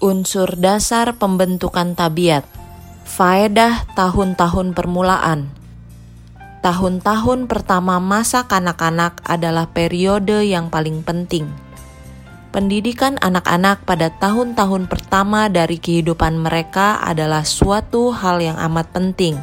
Unsur dasar pembentukan tabiat Faedah tahun-tahun permulaan Tahun-tahun pertama masa kanak-kanak adalah periode yang paling penting. Pendidikan anak-anak pada tahun-tahun pertama dari kehidupan mereka adalah suatu hal yang amat penting.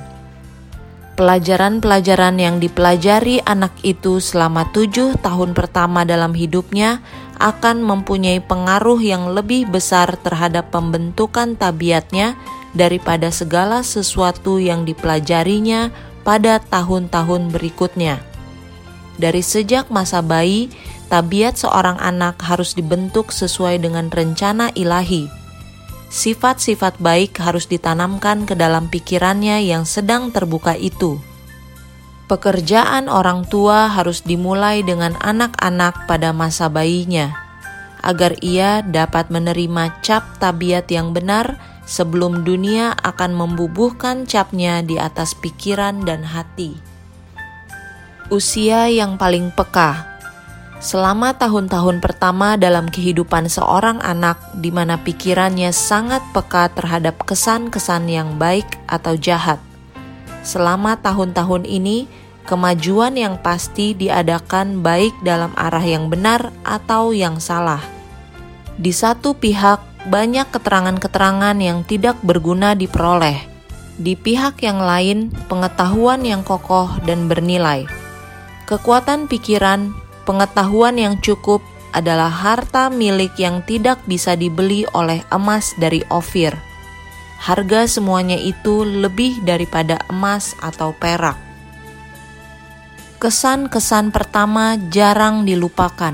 Pelajaran-pelajaran yang dipelajari anak itu selama tujuh tahun pertama dalam hidupnya akan mempunyai pengaruh yang lebih besar terhadap pembentukan tabiatnya daripada segala sesuatu yang dipelajarinya pada tahun-tahun berikutnya. Dari sejak masa bayi, tabiat seorang anak harus dibentuk sesuai dengan rencana ilahi. Sifat-sifat baik harus ditanamkan ke dalam pikirannya yang sedang terbuka itu. Pekerjaan orang tua harus dimulai dengan anak-anak pada masa bayinya, agar ia dapat menerima cap tabiat yang benar sebelum dunia akan membubuhkan capnya di atas pikiran dan hati. Usia yang paling peka Selama tahun-tahun pertama dalam kehidupan seorang anak, di mana pikirannya sangat peka terhadap kesan-kesan yang baik atau jahat, Selama tahun-tahun ini, kemajuan yang pasti diadakan baik dalam arah yang benar atau yang salah. Di satu pihak, banyak keterangan-keterangan yang tidak berguna diperoleh. Di pihak yang lain, pengetahuan yang kokoh dan bernilai. Kekuatan pikiran, pengetahuan yang cukup adalah harta milik yang tidak bisa dibeli oleh emas dari Ofir harga semuanya itu lebih daripada emas atau perak. Kesan-kesan pertama jarang dilupakan.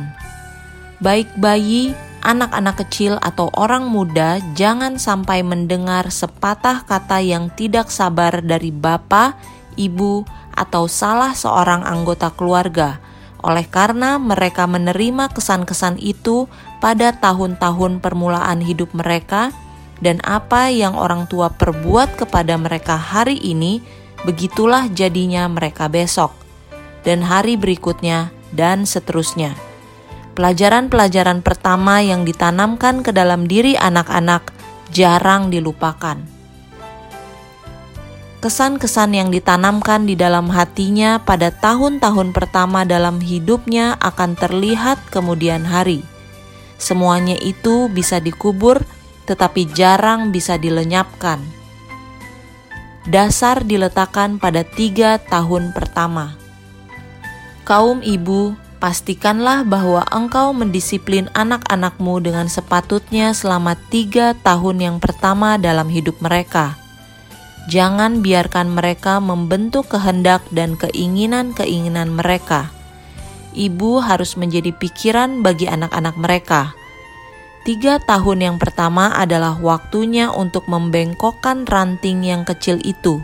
Baik bayi, anak-anak kecil, atau orang muda jangan sampai mendengar sepatah kata yang tidak sabar dari bapak, ibu, atau salah seorang anggota keluarga, oleh karena mereka menerima kesan-kesan itu pada tahun-tahun permulaan hidup mereka dan apa yang orang tua perbuat kepada mereka hari ini, begitulah jadinya mereka besok, dan hari berikutnya, dan seterusnya. Pelajaran-pelajaran pertama yang ditanamkan ke dalam diri anak-anak jarang dilupakan. Kesan-kesan yang ditanamkan di dalam hatinya pada tahun-tahun pertama dalam hidupnya akan terlihat kemudian hari. Semuanya itu bisa dikubur tetapi jarang bisa dilenyapkan. Dasar diletakkan pada tiga tahun pertama. Kaum ibu, pastikanlah bahwa engkau mendisiplin anak-anakmu dengan sepatutnya selama tiga tahun yang pertama dalam hidup mereka. Jangan biarkan mereka membentuk kehendak dan keinginan-keinginan mereka. Ibu harus menjadi pikiran bagi anak-anak mereka Tiga tahun yang pertama adalah waktunya untuk membengkokkan ranting yang kecil itu.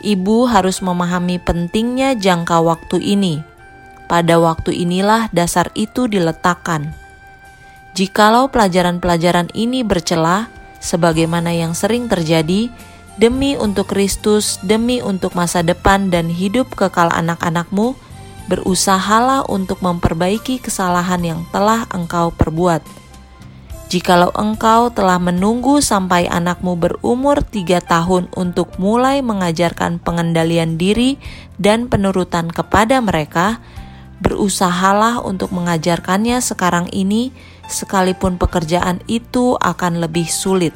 Ibu harus memahami pentingnya jangka waktu ini. Pada waktu inilah dasar itu diletakkan. Jikalau pelajaran-pelajaran ini bercelah, sebagaimana yang sering terjadi, demi untuk Kristus, demi untuk masa depan dan hidup kekal anak-anakmu, berusahalah untuk memperbaiki kesalahan yang telah engkau perbuat Jikalau engkau telah menunggu sampai anakmu berumur tiga tahun untuk mulai mengajarkan pengendalian diri dan penurutan kepada mereka, berusahalah untuk mengajarkannya sekarang ini, sekalipun pekerjaan itu akan lebih sulit.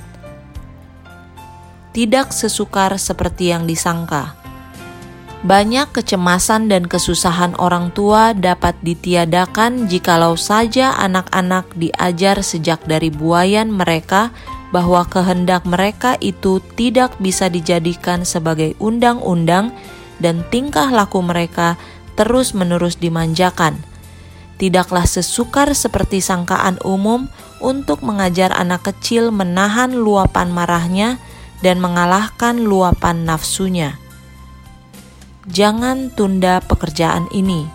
Tidak sesukar seperti yang disangka banyak kecemasan dan kesusahan orang tua dapat ditiadakan jikalau saja anak-anak diajar sejak dari buayan mereka bahwa kehendak mereka itu tidak bisa dijadikan sebagai undang-undang dan tingkah laku mereka terus-menerus dimanjakan. Tidaklah sesukar seperti sangkaan umum untuk mengajar anak kecil menahan luapan marahnya dan mengalahkan luapan nafsunya jangan tunda pekerjaan ini.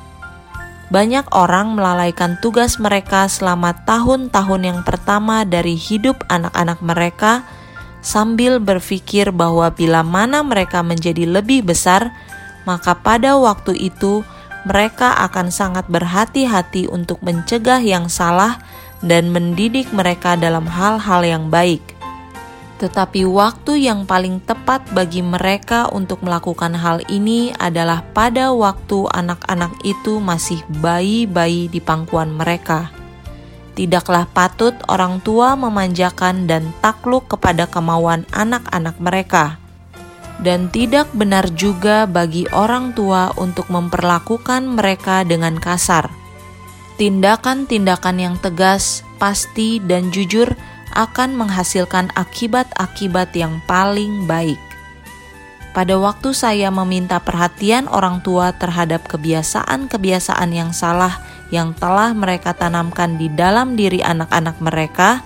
Banyak orang melalaikan tugas mereka selama tahun-tahun yang pertama dari hidup anak-anak mereka, sambil berpikir bahwa bila mana mereka menjadi lebih besar, maka pada waktu itu mereka akan sangat berhati-hati untuk mencegah yang salah dan mendidik mereka dalam hal-hal yang baik. Tetapi waktu yang paling tepat bagi mereka untuk melakukan hal ini adalah pada waktu anak-anak itu masih bayi-bayi di pangkuan mereka. Tidaklah patut orang tua memanjakan dan takluk kepada kemauan anak-anak mereka, dan tidak benar juga bagi orang tua untuk memperlakukan mereka dengan kasar. Tindakan-tindakan yang tegas, pasti, dan jujur akan menghasilkan akibat-akibat yang paling baik. Pada waktu saya meminta perhatian orang tua terhadap kebiasaan-kebiasaan yang salah yang telah mereka tanamkan di dalam diri anak-anak mereka,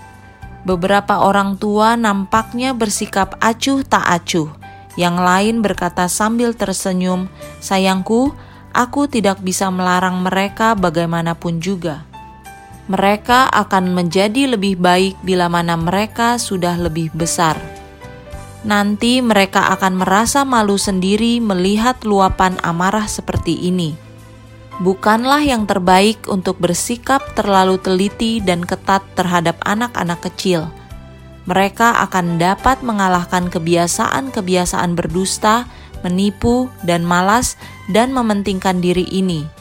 beberapa orang tua nampaknya bersikap acuh tak acuh. Yang lain berkata sambil tersenyum, "Sayangku, aku tidak bisa melarang mereka bagaimanapun juga." Mereka akan menjadi lebih baik bila mana mereka sudah lebih besar. Nanti mereka akan merasa malu sendiri melihat luapan amarah seperti ini. Bukanlah yang terbaik untuk bersikap terlalu teliti dan ketat terhadap anak-anak kecil. Mereka akan dapat mengalahkan kebiasaan-kebiasaan berdusta, menipu, dan malas, dan mementingkan diri ini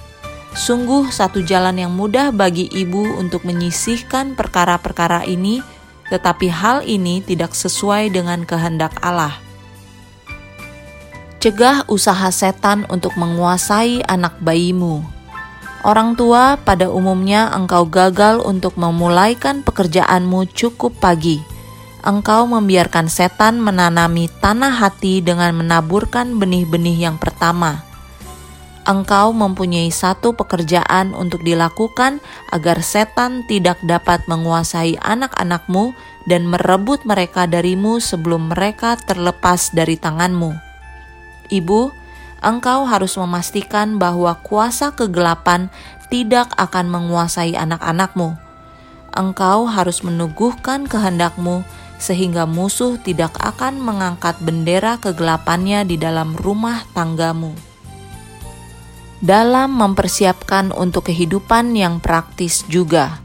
Sungguh satu jalan yang mudah bagi ibu untuk menyisihkan perkara-perkara ini, tetapi hal ini tidak sesuai dengan kehendak Allah. Cegah usaha setan untuk menguasai anak bayimu. Orang tua, pada umumnya engkau gagal untuk memulaikan pekerjaanmu cukup pagi. Engkau membiarkan setan menanami tanah hati dengan menaburkan benih-benih yang pertama engkau mempunyai satu pekerjaan untuk dilakukan agar setan tidak dapat menguasai anak-anakmu dan merebut mereka darimu sebelum mereka terlepas dari tanganmu. Ibu, engkau harus memastikan bahwa kuasa kegelapan tidak akan menguasai anak-anakmu. Engkau harus meneguhkan kehendakmu sehingga musuh tidak akan mengangkat bendera kegelapannya di dalam rumah tanggamu dalam mempersiapkan untuk kehidupan yang praktis juga.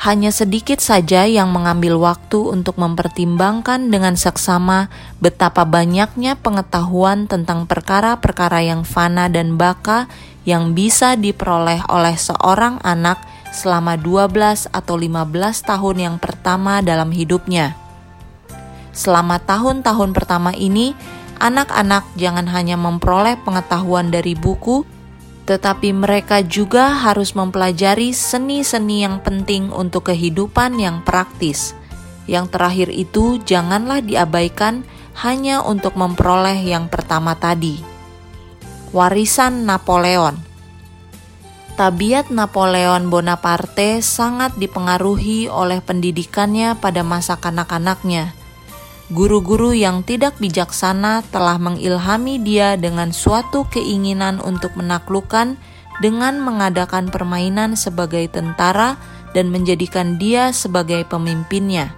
Hanya sedikit saja yang mengambil waktu untuk mempertimbangkan dengan seksama betapa banyaknya pengetahuan tentang perkara-perkara yang fana dan baka yang bisa diperoleh oleh seorang anak selama 12 atau 15 tahun yang pertama dalam hidupnya. Selama tahun-tahun pertama ini, anak-anak jangan hanya memperoleh pengetahuan dari buku, tetapi mereka juga harus mempelajari seni-seni yang penting untuk kehidupan yang praktis. Yang terakhir itu, janganlah diabaikan hanya untuk memperoleh yang pertama tadi. Warisan Napoleon Tabiat Napoleon Bonaparte sangat dipengaruhi oleh pendidikannya pada masa kanak-kanaknya Guru-guru yang tidak bijaksana telah mengilhami dia dengan suatu keinginan untuk menaklukkan dengan mengadakan permainan sebagai tentara dan menjadikan dia sebagai pemimpinnya.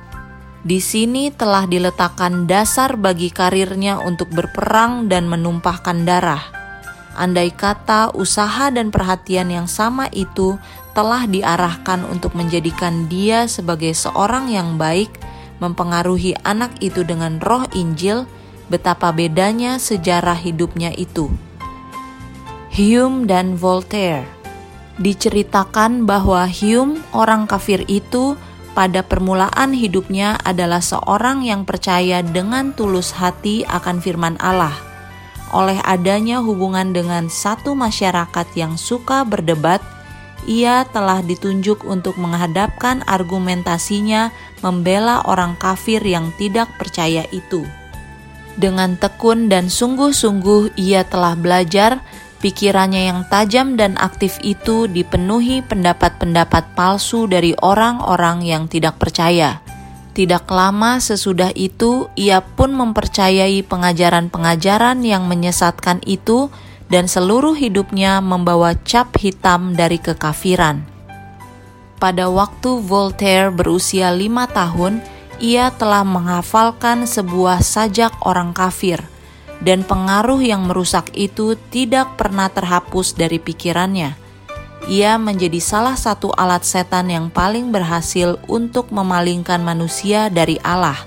Di sini telah diletakkan dasar bagi karirnya untuk berperang dan menumpahkan darah. Andai kata usaha dan perhatian yang sama itu telah diarahkan untuk menjadikan dia sebagai seorang yang baik, mempengaruhi anak itu dengan roh Injil, betapa bedanya sejarah hidupnya itu. Hume dan Voltaire diceritakan bahwa Hume, orang kafir itu, pada permulaan hidupnya adalah seorang yang percaya dengan tulus hati akan firman Allah. Oleh adanya hubungan dengan satu masyarakat yang suka berdebat, ia telah ditunjuk untuk menghadapkan argumentasinya membela orang kafir yang tidak percaya itu. Dengan tekun dan sungguh-sungguh ia telah belajar, pikirannya yang tajam dan aktif itu dipenuhi pendapat-pendapat palsu dari orang-orang yang tidak percaya. Tidak lama sesudah itu, ia pun mempercayai pengajaran-pengajaran yang menyesatkan itu dan seluruh hidupnya membawa cap hitam dari kekafiran. Pada waktu Voltaire berusia lima tahun, ia telah menghafalkan sebuah sajak orang kafir, dan pengaruh yang merusak itu tidak pernah terhapus dari pikirannya. ia menjadi salah satu alat setan yang paling berhasil untuk memalingkan manusia dari Allah.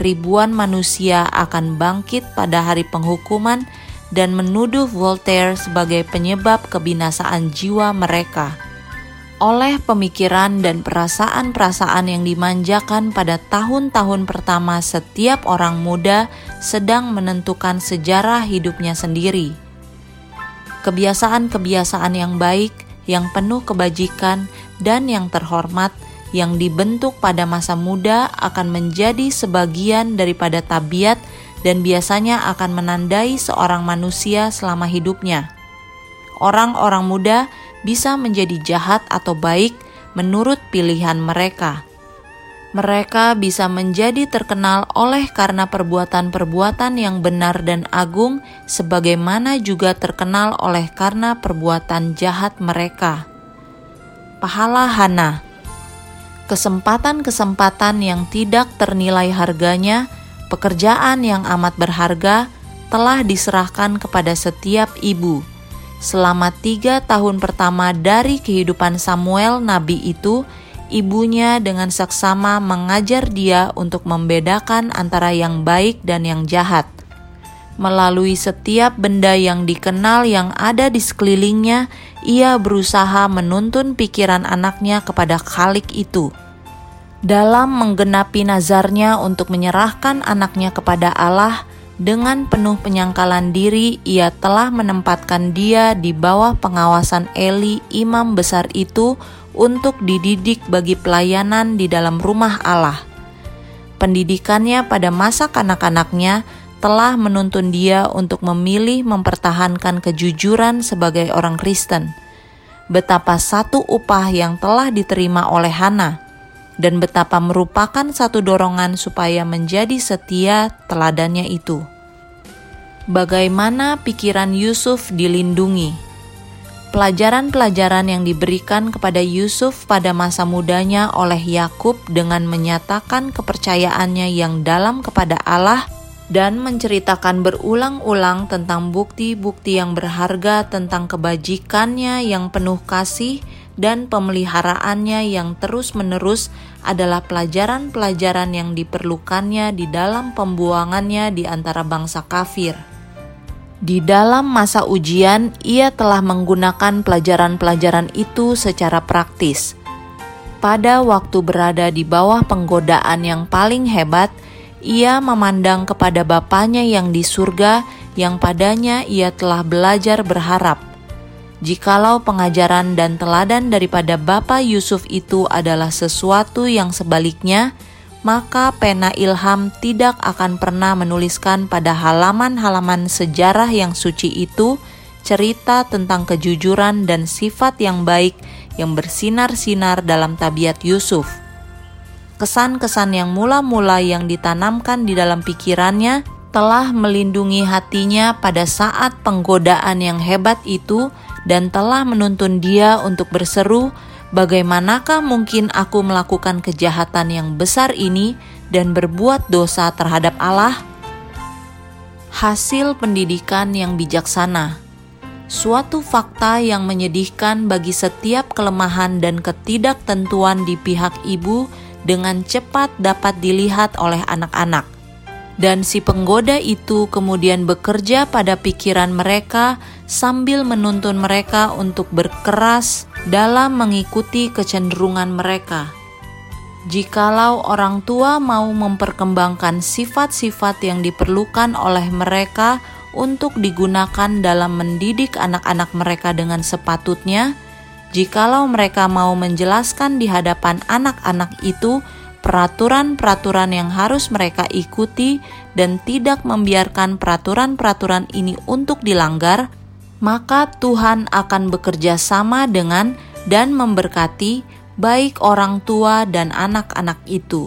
Ribuan manusia akan bangkit pada hari penghukuman dan menuduh Voltaire sebagai penyebab kebinasaan jiwa mereka oleh pemikiran dan perasaan-perasaan yang dimanjakan pada tahun-tahun pertama setiap orang muda sedang menentukan sejarah hidupnya sendiri. Kebiasaan-kebiasaan yang baik, yang penuh kebajikan, dan yang terhormat yang dibentuk pada masa muda akan menjadi sebagian daripada tabiat dan biasanya akan menandai seorang manusia selama hidupnya. Orang-orang muda bisa menjadi jahat atau baik menurut pilihan mereka. Mereka bisa menjadi terkenal oleh karena perbuatan-perbuatan yang benar dan agung, sebagaimana juga terkenal oleh karena perbuatan jahat mereka. Pahala Hana kesempatan-kesempatan yang tidak ternilai harganya, pekerjaan yang amat berharga, telah diserahkan kepada setiap ibu Selama tiga tahun pertama dari kehidupan Samuel, nabi itu, ibunya dengan seksama mengajar dia untuk membedakan antara yang baik dan yang jahat. Melalui setiap benda yang dikenal yang ada di sekelilingnya, ia berusaha menuntun pikiran anaknya kepada Khalik itu. Dalam menggenapi nazarnya untuk menyerahkan anaknya kepada Allah, dengan penuh penyangkalan diri, ia telah menempatkan dia di bawah pengawasan Eli, imam besar itu, untuk dididik bagi pelayanan di dalam rumah Allah. Pendidikannya pada masa kanak-kanaknya telah menuntun dia untuk memilih mempertahankan kejujuran sebagai orang Kristen. Betapa satu upah yang telah diterima oleh Hana dan betapa merupakan satu dorongan supaya menjadi setia teladannya itu. Bagaimana pikiran Yusuf dilindungi? Pelajaran-pelajaran yang diberikan kepada Yusuf pada masa mudanya oleh Yakub dengan menyatakan kepercayaannya yang dalam kepada Allah dan menceritakan berulang-ulang tentang bukti-bukti yang berharga tentang kebajikannya yang penuh kasih dan pemeliharaannya yang terus-menerus adalah pelajaran-pelajaran yang diperlukannya di dalam pembuangannya di antara bangsa kafir. Di dalam masa ujian, ia telah menggunakan pelajaran-pelajaran itu secara praktis. Pada waktu berada di bawah penggodaan yang paling hebat, ia memandang kepada Bapaknya yang di surga, yang padanya ia telah belajar berharap Jikalau pengajaran dan teladan daripada Bapa Yusuf itu adalah sesuatu yang sebaliknya, maka pena ilham tidak akan pernah menuliskan pada halaman-halaman sejarah yang suci itu cerita tentang kejujuran dan sifat yang baik yang bersinar-sinar dalam tabiat Yusuf. Kesan-kesan yang mula-mula yang ditanamkan di dalam pikirannya telah melindungi hatinya pada saat penggodaan yang hebat itu dan telah menuntun dia untuk berseru, "Bagaimanakah mungkin aku melakukan kejahatan yang besar ini dan berbuat dosa terhadap Allah?" Hasil pendidikan yang bijaksana, suatu fakta yang menyedihkan bagi setiap kelemahan dan ketidaktentuan di pihak ibu dengan cepat dapat dilihat oleh anak-anak dan si penggoda itu kemudian bekerja pada pikiran mereka sambil menuntun mereka untuk berkeras dalam mengikuti kecenderungan mereka. Jikalau orang tua mau memperkembangkan sifat-sifat yang diperlukan oleh mereka untuk digunakan dalam mendidik anak-anak mereka dengan sepatutnya, jikalau mereka mau menjelaskan di hadapan anak-anak itu peraturan-peraturan yang harus mereka ikuti dan tidak membiarkan peraturan-peraturan ini untuk dilanggar, maka Tuhan akan bekerja sama dengan dan memberkati baik orang tua dan anak-anak itu.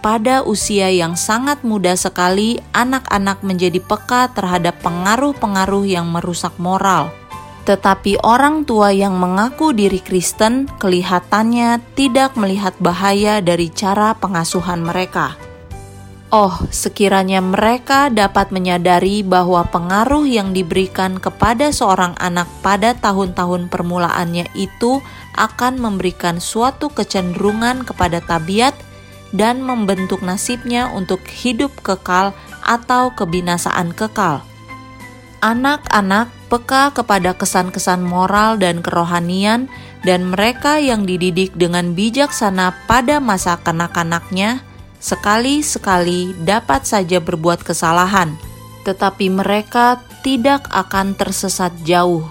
Pada usia yang sangat muda sekali, anak-anak menjadi peka terhadap pengaruh-pengaruh yang merusak moral tetapi orang tua yang mengaku diri Kristen kelihatannya tidak melihat bahaya dari cara pengasuhan mereka. Oh, sekiranya mereka dapat menyadari bahwa pengaruh yang diberikan kepada seorang anak pada tahun-tahun permulaannya itu akan memberikan suatu kecenderungan kepada tabiat dan membentuk nasibnya untuk hidup kekal atau kebinasaan kekal. Anak-anak peka kepada kesan-kesan moral dan kerohanian, dan mereka yang dididik dengan bijaksana pada masa kanak-kanaknya sekali-sekali dapat saja berbuat kesalahan, tetapi mereka tidak akan tersesat jauh